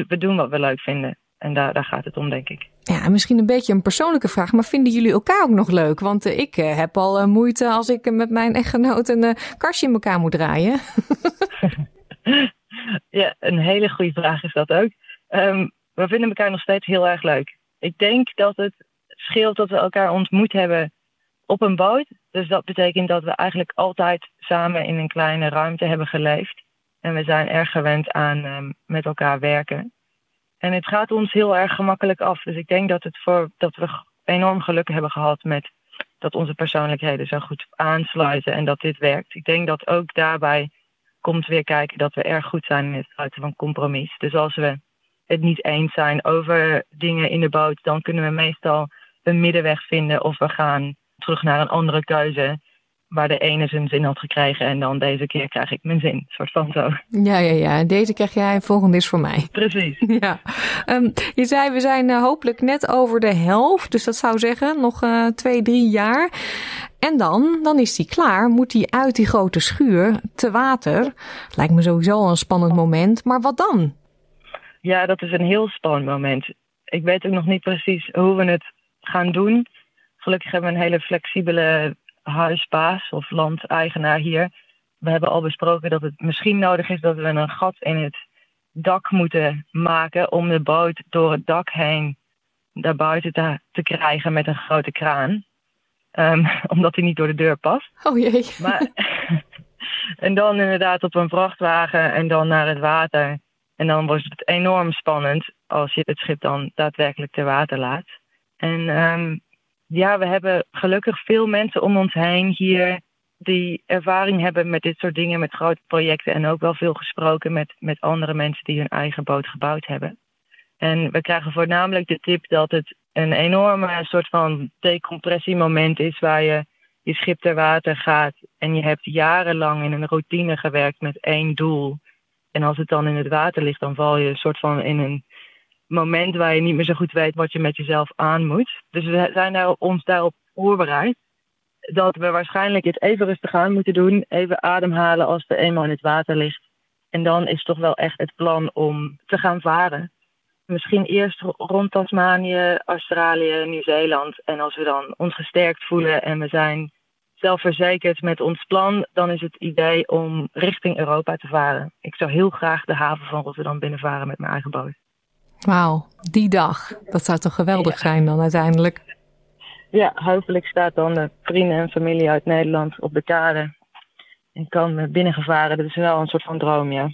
we doen wat we leuk vinden. En daar, daar gaat het om, denk ik. Ja, misschien een beetje een persoonlijke vraag, maar vinden jullie elkaar ook nog leuk? Want uh, ik uh, heb al uh, moeite als ik met mijn echtgenoot een kastje in elkaar moet draaien. ja, een hele goede vraag is dat ook. Um, we vinden elkaar nog steeds heel erg leuk. Ik denk dat het scheelt dat we elkaar ontmoet hebben op een boot. Dus dat betekent dat we eigenlijk altijd samen in een kleine ruimte hebben geleefd. En we zijn erg gewend aan um, met elkaar werken. En het gaat ons heel erg gemakkelijk af. Dus ik denk dat, het voor, dat we enorm geluk hebben gehad met dat onze persoonlijkheden zo goed aansluiten en dat dit werkt. Ik denk dat ook daarbij komt weer kijken dat we erg goed zijn in het sluiten van compromis. Dus als we het niet eens zijn over dingen in de boot, dan kunnen we meestal een middenweg vinden of we gaan terug naar een andere keuze waar de ene zijn zin had gekregen en dan deze keer krijg ik mijn zin. soort van zo. Ja, ja, ja. Deze krijg jij en volgende is voor mij. Precies. Ja. Um, je zei we zijn uh, hopelijk net over de helft. Dus dat zou zeggen nog uh, twee, drie jaar. En dan, dan is die klaar. Moet die uit die grote schuur te water. Lijkt me sowieso een spannend moment. Maar wat dan? Ja, dat is een heel spannend moment. Ik weet ook nog niet precies hoe we het gaan doen. Gelukkig hebben we een hele flexibele huisbaas of landeigenaar hier. We hebben al besproken dat het misschien nodig is dat we een gat in het dak moeten maken om de boot door het dak heen daar buiten te, te krijgen met een grote kraan. Um, omdat hij niet door de deur past. Oh jee. Maar, en dan inderdaad op een vrachtwagen en dan naar het water. En dan wordt het enorm spannend als je het schip dan daadwerkelijk ter water laat. En um, ja, we hebben gelukkig veel mensen om ons heen hier die ervaring hebben met dit soort dingen, met grote projecten. En ook wel veel gesproken met, met andere mensen die hun eigen boot gebouwd hebben. En we krijgen voornamelijk de tip dat het een enorme soort van decompressiemoment is waar je je schip ter water gaat en je hebt jarenlang in een routine gewerkt met één doel. En als het dan in het water ligt, dan val je een soort van in een moment waar je niet meer zo goed weet wat je met jezelf aan moet. Dus we zijn daar, ons daarop voorbereid. Dat we waarschijnlijk het even rustig aan moeten doen. Even ademhalen als we eenmaal in het water ligt. En dan is toch wel echt het plan om te gaan varen. Misschien eerst rond Tasmanië, Australië, Nieuw-Zeeland. En als we dan ons gesterkt voelen en we zijn zelfverzekerd met ons plan, dan is het idee om richting Europa te varen. Ik zou heel graag de haven van Rotterdam binnenvaren met mijn eigen boot. Wauw, die dag. Dat zou toch geweldig zijn dan uiteindelijk? Ja, hopelijk staat dan de vrienden en familie uit Nederland op de kade. En kan binnengevaren. Dat is wel een soort van droom, ja.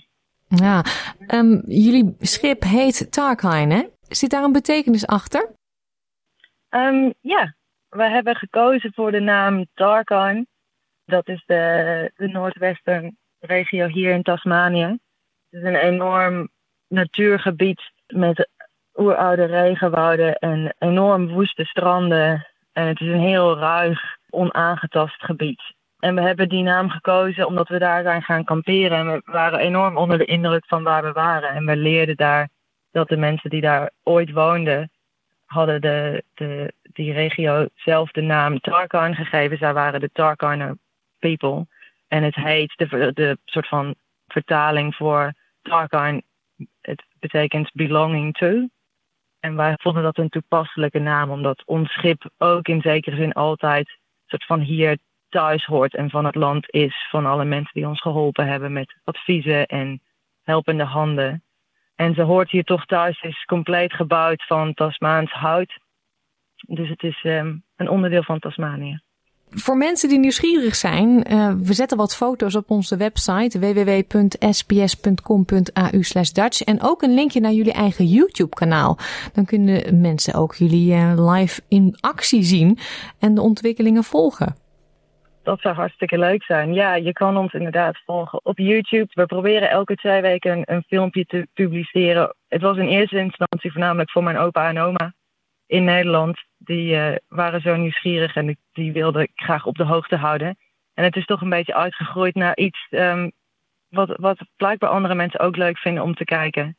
Ja, um, jullie schip heet Tarkine, hè? Zit daar een betekenis achter? Um, ja, we hebben gekozen voor de naam Tarkine. Dat is de, de regio hier in Tasmanië. Het is een enorm natuurgebied met oeroude regenwouden en enorm woeste stranden. En het is een heel ruig, onaangetast gebied. En we hebben die naam gekozen omdat we daar zijn gaan kamperen. En we waren enorm onder de indruk van waar we waren. En we leerden daar dat de mensen die daar ooit woonden, hadden de, de, die regio zelf de naam Tarkine gegeven. Zij waren de Tarkiner people. En het heet, de, de soort van vertaling voor Tarkine, het betekent belonging to. En wij vonden dat een toepasselijke naam, omdat ons schip ook in zekere zin altijd soort van hier thuis hoort en van het land is. Van alle mensen die ons geholpen hebben met adviezen en helpende handen. En ze hoort hier toch thuis, is compleet gebouwd van Tasmaans hout. Dus het is um, een onderdeel van Tasmanië. Voor mensen die nieuwsgierig zijn, uh, we zetten wat foto's op onze website www.sps.com.au Dutch en ook een linkje naar jullie eigen YouTube kanaal. Dan kunnen mensen ook jullie uh, live in actie zien en de ontwikkelingen volgen. Dat zou hartstikke leuk zijn. Ja, je kan ons inderdaad volgen op YouTube. We proberen elke twee weken een, een filmpje te publiceren. Het was in eerste instantie voornamelijk voor mijn opa en oma in Nederland. Die uh, waren zo nieuwsgierig en die, die wilden ik graag op de hoogte houden. En het is toch een beetje uitgegroeid naar iets um, wat, wat blijkbaar andere mensen ook leuk vinden om te kijken.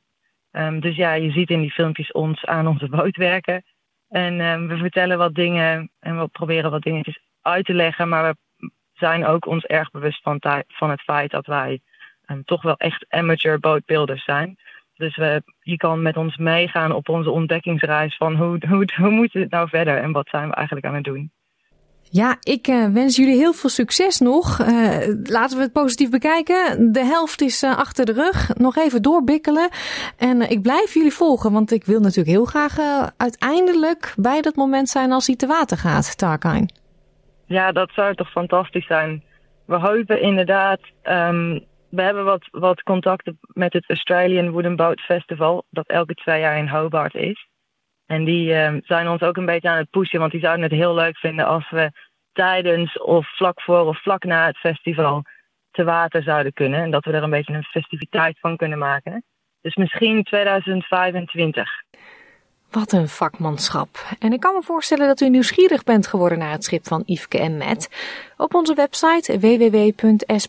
Um, dus ja, je ziet in die filmpjes ons aan onze boot werken. En um, we vertellen wat dingen en we proberen wat dingetjes uit te leggen. Maar we zijn ook ons erg bewust van, van het feit dat wij um, toch wel echt amateur bootbuilders zijn. Dus we, je kan met ons meegaan op onze ontdekkingsreis van hoe, hoe, hoe moet het nou verder en wat zijn we eigenlijk aan het doen. Ja, ik uh, wens jullie heel veel succes nog. Uh, laten we het positief bekijken. De helft is uh, achter de rug. Nog even doorbikkelen. En ik blijf jullie volgen, want ik wil natuurlijk heel graag uiteindelijk bij dat moment zijn als hij te water gaat, Tarkine. Ja, dat zou toch fantastisch zijn. We hopen inderdaad. Um, we hebben wat, wat contacten met het Australian Wooden Boat Festival, dat elke twee jaar in Hobart is. En die um, zijn ons ook een beetje aan het pushen, want die zouden het heel leuk vinden als we tijdens of vlak voor of vlak na het festival te water zouden kunnen. En dat we er een beetje een festiviteit van kunnen maken. Dus misschien 2025. Wat een vakmanschap. En ik kan me voorstellen dat u nieuwsgierig bent geworden naar het schip van Yveske en Matt. Op onze website www.sbs.com.au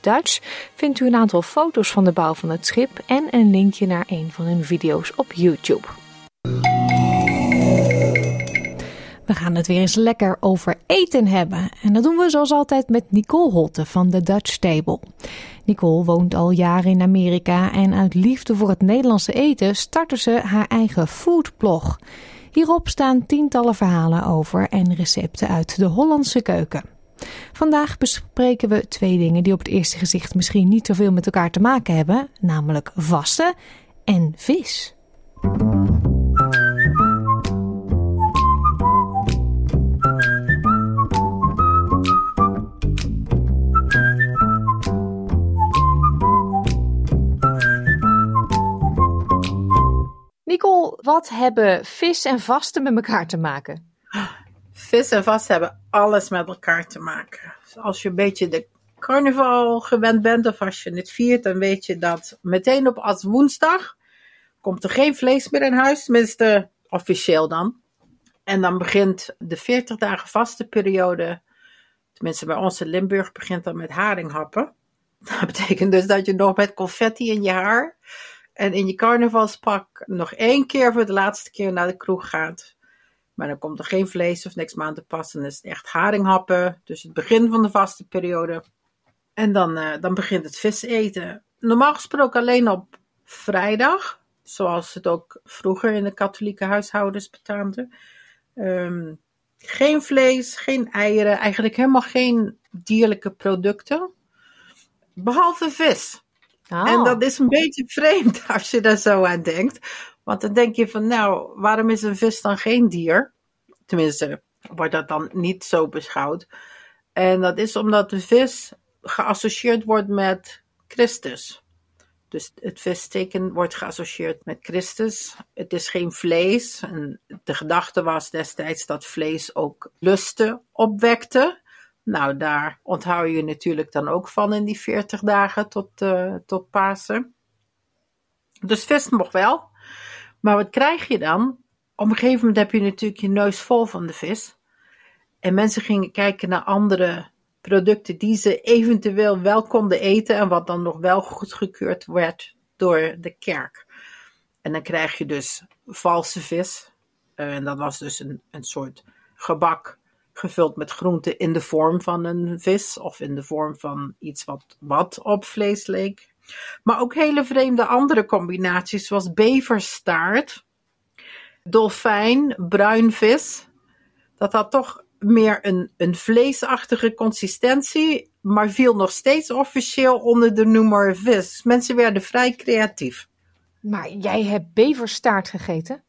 Dutch vindt u een aantal foto's van de bouw van het schip en een linkje naar een van hun video's op YouTube. We gaan het weer eens lekker over eten hebben. En dat doen we zoals altijd met Nicole Holte van de Dutch Table. Nicole woont al jaren in Amerika en uit liefde voor het Nederlandse eten startte ze haar eigen foodblog. Hierop staan tientallen verhalen over en recepten uit de Hollandse keuken. Vandaag bespreken we twee dingen die op het eerste gezicht misschien niet zoveel met elkaar te maken hebben, namelijk vasten en vis. Nicole, wat hebben vis en vasten met elkaar te maken? Vis en vasten hebben alles met elkaar te maken. Als je een beetje de carnaval gewend bent of als je het viert, dan weet je dat meteen op als woensdag komt er geen vlees meer in huis, tenminste officieel dan. En dan begint de 40 dagen vastenperiode, tenminste bij ons in Limburg, begint dan met haringhappen. Dat betekent dus dat je nog met confetti in je haar en in je carnavalspak nog één keer voor de laatste keer naar de kroeg gaat. Maar dan komt er geen vlees of niks meer aan te passen. Dan is het echt haringhappen. Dus het begin van de vaste periode. En dan, uh, dan begint het vis eten. Normaal gesproken alleen op vrijdag, zoals het ook vroeger in de katholieke huishoudens betaamde. Ehm, geen vlees, geen eieren, eigenlijk helemaal geen dierlijke producten. Behalve vis. Oh. En dat is een beetje vreemd als je daar zo aan denkt. Want dan denk je van, nou, waarom is een vis dan geen dier? Tenminste, wordt dat dan niet zo beschouwd. En dat is omdat de vis geassocieerd wordt met Christus. Dus het visteken wordt geassocieerd met Christus. Het is geen vlees. En de gedachte was destijds dat vlees ook lusten opwekte. Nou, daar onthoud je natuurlijk dan ook van in die 40 dagen tot, uh, tot Pasen. Dus vis mocht wel. Maar wat krijg je dan? Op een gegeven moment heb je natuurlijk je neus vol van de vis. En mensen gingen kijken naar andere producten die ze eventueel wel konden eten en wat dan nog wel goedgekeurd werd door de kerk. En dan krijg je dus valse vis. Uh, en dat was dus een, een soort gebak gevuld met groenten in de vorm van een vis of in de vorm van iets wat, wat op vlees leek. Maar ook hele vreemde andere combinaties, zoals beverstaart, dolfijn, bruinvis. Dat had toch meer een, een vleesachtige consistentie, maar viel nog steeds officieel onder de noemer vis. Mensen werden vrij creatief. Maar jij hebt beverstaart gegeten?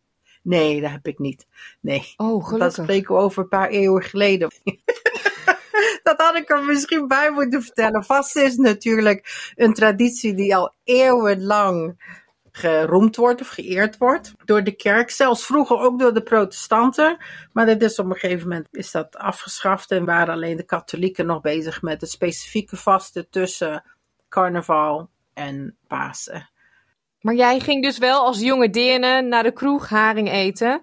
Nee, dat heb ik niet. Nee. Oh, gelukkig. Dat spreken we over een paar eeuwen geleden. dat had ik er misschien bij moeten vertellen. Vast is natuurlijk een traditie die al eeuwenlang geroemd wordt of geëerd wordt door de kerk. Zelfs vroeger ook door de protestanten. Maar dat is op een gegeven moment is dat afgeschaft en waren alleen de katholieken nog bezig met het specifieke vasten tussen carnaval en Pasen. Maar jij ging dus wel als jonge deerne naar de kroeg haring eten.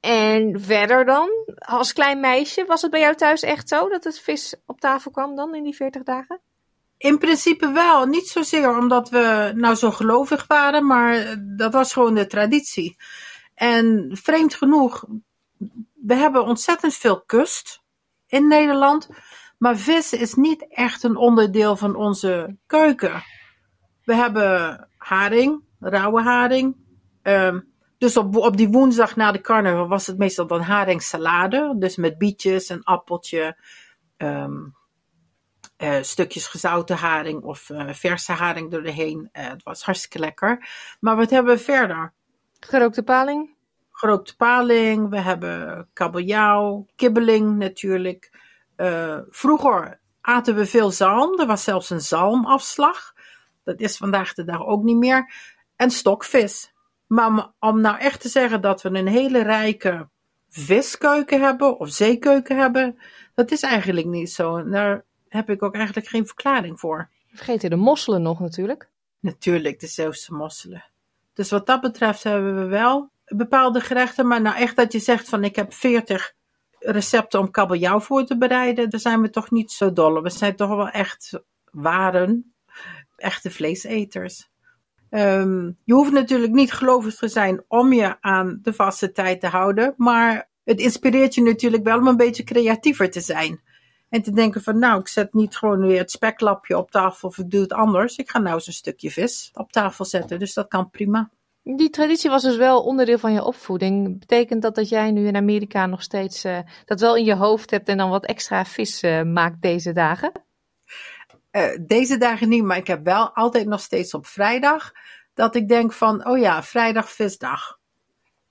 En verder dan, als klein meisje, was het bij jou thuis echt zo dat het vis op tafel kwam dan in die 40 dagen? In principe wel. Niet zozeer omdat we nou zo gelovig waren, maar dat was gewoon de traditie. En vreemd genoeg, we hebben ontzettend veel kust in Nederland. Maar vis is niet echt een onderdeel van onze keuken. We hebben haring, rauwe haring. Um, dus op, op die woensdag na de carnaval was het meestal dan haringsalade. Dus met bietjes, een appeltje, um, uh, stukjes gezouten haring of uh, verse haring door de heen. Uh, het was hartstikke lekker. Maar wat hebben we verder? Gerookte paling? Gerookte paling, we hebben kabeljauw, kibbeling natuurlijk. vroeger aten we veel zalm. Er was zelfs een zalmafslag. Dat is vandaag de dag ook niet meer. En stokvis. Maar om nou echt te zeggen dat we een hele rijke viskeuken hebben of zeekeuken hebben, dat is eigenlijk niet zo. Daar heb ik ook eigenlijk geen verklaring voor. Vergeten de mosselen nog natuurlijk. Natuurlijk, de Zeeuwse mosselen. Dus wat dat betreft hebben we wel bepaalde gerechten. Maar nou echt dat je zegt van ik heb 40 recepten om kabeljauw voor te bereiden, daar zijn we toch niet zo dol. We zijn toch wel echt waren, echte vleeseters. Um, je hoeft natuurlijk niet gelovig te zijn om je aan de vaste tijd te houden, maar het inspireert je natuurlijk wel om een beetje creatiever te zijn. En te denken van nou, ik zet niet gewoon weer het speklapje op tafel of ik doe het anders. Ik ga nou eens een stukje vis op tafel zetten, dus dat kan prima. Die traditie was dus wel onderdeel van je opvoeding. Betekent dat dat jij nu in Amerika nog steeds uh, dat wel in je hoofd hebt en dan wat extra vis uh, maakt deze dagen? Uh, deze dagen niet, maar ik heb wel altijd nog steeds op vrijdag dat ik denk van, oh ja, vrijdag visdag.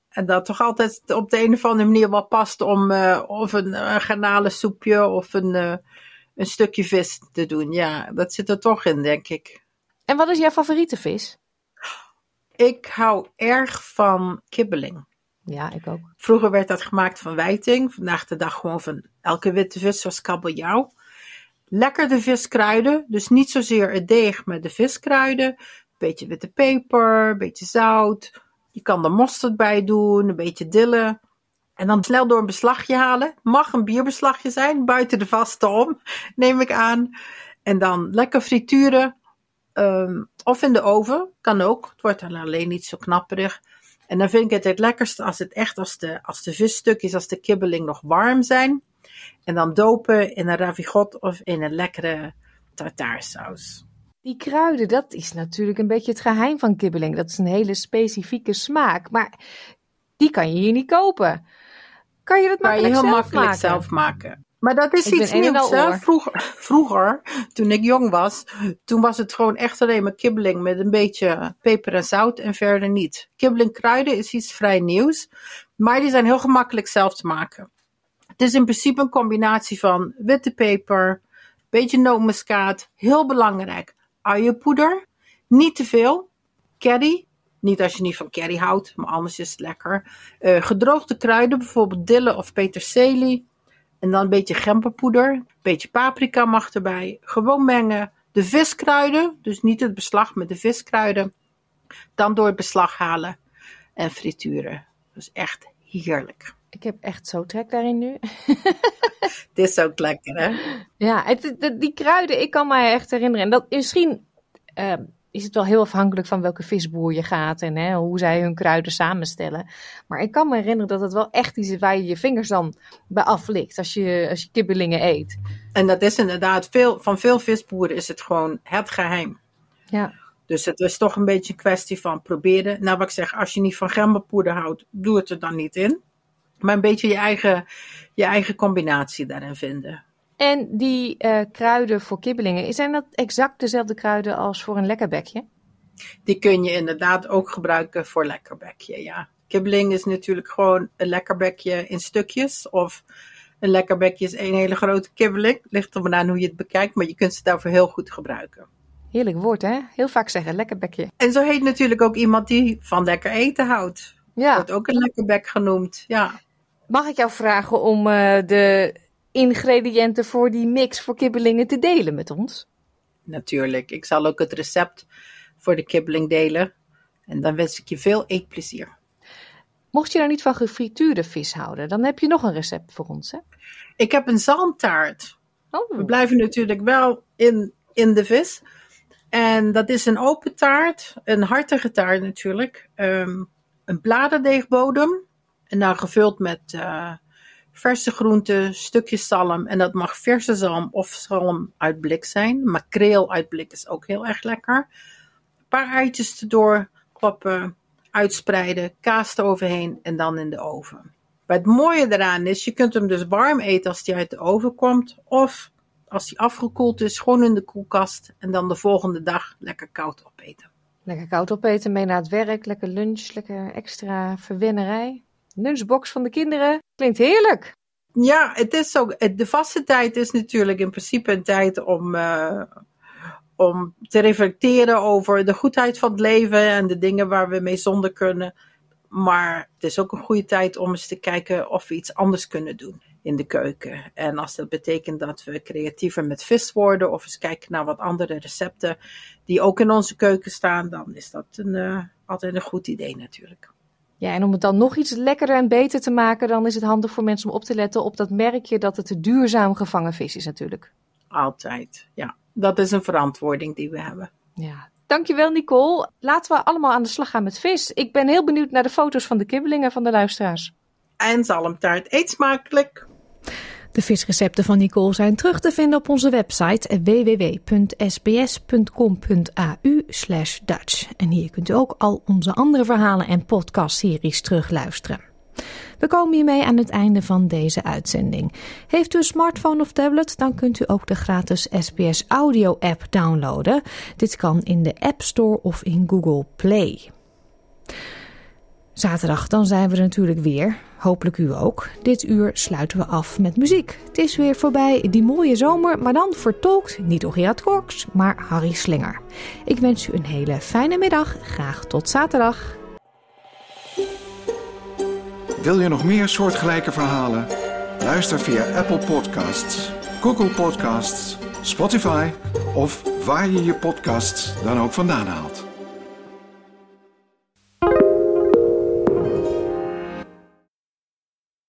En dat toch altijd op de een of andere manier wel past om uh, of een, een garnalensoepje of een, uh, een stukje vis te doen. Ja, dat zit er toch in, denk ik. En wat is jouw favoriete vis? Ik hou erg van kibbeling. Ja, ik ook. Vroeger werd dat gemaakt van wijting. Vandaag de dag gewoon van elke witte vis zoals kabeljauw. Lekker de viskruiden. Dus niet zozeer het deeg met de viskruiden beetje witte peper, een beetje zout. Je kan er mosterd bij doen, een beetje dille. En dan snel door een beslagje halen. Mag een bierbeslagje zijn, buiten de vaste om, neem ik aan. En dan lekker frituren. Um, of in de oven, kan ook. Het wordt dan alleen niet zo knapperig. En dan vind ik het het lekkerste als het echt als de, als de visstukjes, als de kibbeling nog warm zijn. En dan dopen in een ravigot of in een lekkere tartaarsaus. Die kruiden, dat is natuurlijk een beetje het geheim van kibbeling. Dat is een hele specifieke smaak. Maar die kan je hier niet kopen. Kan je dat makkelijk heel zelf makkelijk maken? zelf maken. Maar dat is Ik iets nieuws. hè. Vroeger, vroeger, toen ik jong was, toen was het gewoon echt alleen maar kibbeling met een beetje peper en zout en verder niet. Kibbeling kruiden is iets vrij nieuws, maar die zijn heel gemakkelijk zelf te maken. Het is in principe een combinatie van witte peper, beetje nootmuskaat, heel belangrijk, uienpoeder, niet te veel, curry, niet als je niet van curry houdt, maar anders is het lekker. Eh, gedroogde kruiden, bijvoorbeeld dille of peterselie. En dan een beetje gemberpoeder, een beetje paprika mag erbij. Gewoon mengen. De viskruiden, dus niet het beslag met de viskruiden. Dan door het beslag halen en frituren. Dat is echt heerlijk. Ik heb echt zo trek daarin nu. Dit is ook lekker, hè? Ja, het, het- die kruiden, ik kan mij echt herinneren. En dat, misschien eh, is het wel heel afhankelijk van welke visboer je gaat en hè, hoe zij hun kruiden samenstellen. Maar ik kan me herinneren dat het wel echt iets is waar je je vingers dan bij aflikt als je, als je kibbelingen eet. En dat is inderdaad, veel, van veel visboeren is het gewoon het geheim. Ja. Dus het is toch een beetje een kwestie van proberen. Nou, wat ik zeg, als je niet van gemberpoeder houdt, doe het er dan niet in. Maar een beetje je eigen, je eigen combinatie daarin vinden. En die eh, kruiden voor kibbelingen, zijn dat exact dezelfde kruiden als voor een lekkerbekje? Die kun je inderdaad ook gebruiken voor lekkerbekje, ja. Kibbeling is natuurlijk gewoon een lekkerbekje in stukjes. Of een lekkerbekje is één hele grote kibbeling. Ligt er maar aan hoe je het bekijkt, maar je kunt ze daarvoor heel goed gebruiken. Heerlijk woord, hè? Heel vaak zeggen lekkerbekje. En zo heet natuurlijk ook iemand die van lekker eten houdt. Ja. Wordt ook een lekkerbek genoemd, ja. Mag ik jou vragen om eh, de ingrediënten voor die mix voor kibbelingen te delen met ons? Natuurlijk. Ik zal ook het recept voor de kibbeling delen. En dan wens ik je veel eetplezier. Mocht je nou niet van gefrituurde vis houden, dan heb je nog een recept voor ons, hè? Ik heb een zalmtaart. Oh. We blijven natuurlijk wel in, in de vis. En dat is een open taart, een hartige taart natuurlijk. Ehm, een bladerdeegbodem. En dan gevuld met eh, verse groenten, stukjes zalm. En dat mag verse zalm of zalm uit blik zijn. Makreel uit blik is ook heel erg lekker. Een paar eitjes erdoor kloppen, uitspreiden, kaas eroverheen en dan in de oven. Maar het mooie eraan is, je kunt hem dus warm eten als die uit de oven komt. Of als die afgekoeld is, gewoon in de koelkast. En dan de volgende dag lekker koud opeten. Lekker koud opeten, mee naar het werk, lekker lunch, lekker extra verwennerij. Lunchbox van de kinderen, klinkt heerlijk. Ja, het is ook, de vaste tijd is natuurlijk in principe een tijd om, eh, om te reflecteren over de goedheid van het leven en de dingen waar we mee zonder kunnen. Maar het is ook een goede tijd om eens te kijken of we iets anders kunnen doen in de keuken. En als dat betekent dat we creatiever met vis worden of eens kijken naar wat andere recepten die ook in onze keuken staan, dan is dat een, eh, altijd een goed idee natuurlijk. Ja, en om het dan nog iets lekkerder en beter te maken, dan is het handig voor mensen om op te letten op dat merkje dat het duurzaam gevangen vis is natuurlijk. Altijd, ja. Dat is een verantwoording die we hebben. Ja. Dankjewel Nicole. Laten we allemaal aan de slag gaan met vis. Ik ben heel benieuwd naar de foto's van de kibbelingen van de luisteraars. En zalmtaart, eet smakelijk! De visrecepten van Nicole zijn terug te vinden op onze website www.sbs.com.au Dutch. En hier kunt u ook al onze andere verhalen en podcastseries terugluisteren. We komen hiermee aan het einde van deze uitzending. Heeft u een smartphone of tablet, dan kunt u ook de gratis SBS Audio app downloaden. Dit kan in de App Store of in Google Play. Zaterdag, dan zijn we er natuurlijk weer. Hopelijk u ook. Dit uur sluiten we af met muziek. Het is weer voorbij die mooie zomer, maar dan vertolkt niet Gerard Korks, maar Harry Slinger. Ik wens u een hele fijne middag. Graag tot zaterdag. Wil je nog meer soortgelijke verhalen? Luister via Apple Podcasts, Google Podcasts, Spotify of waar je je podcasts dan ook vandaan haalt.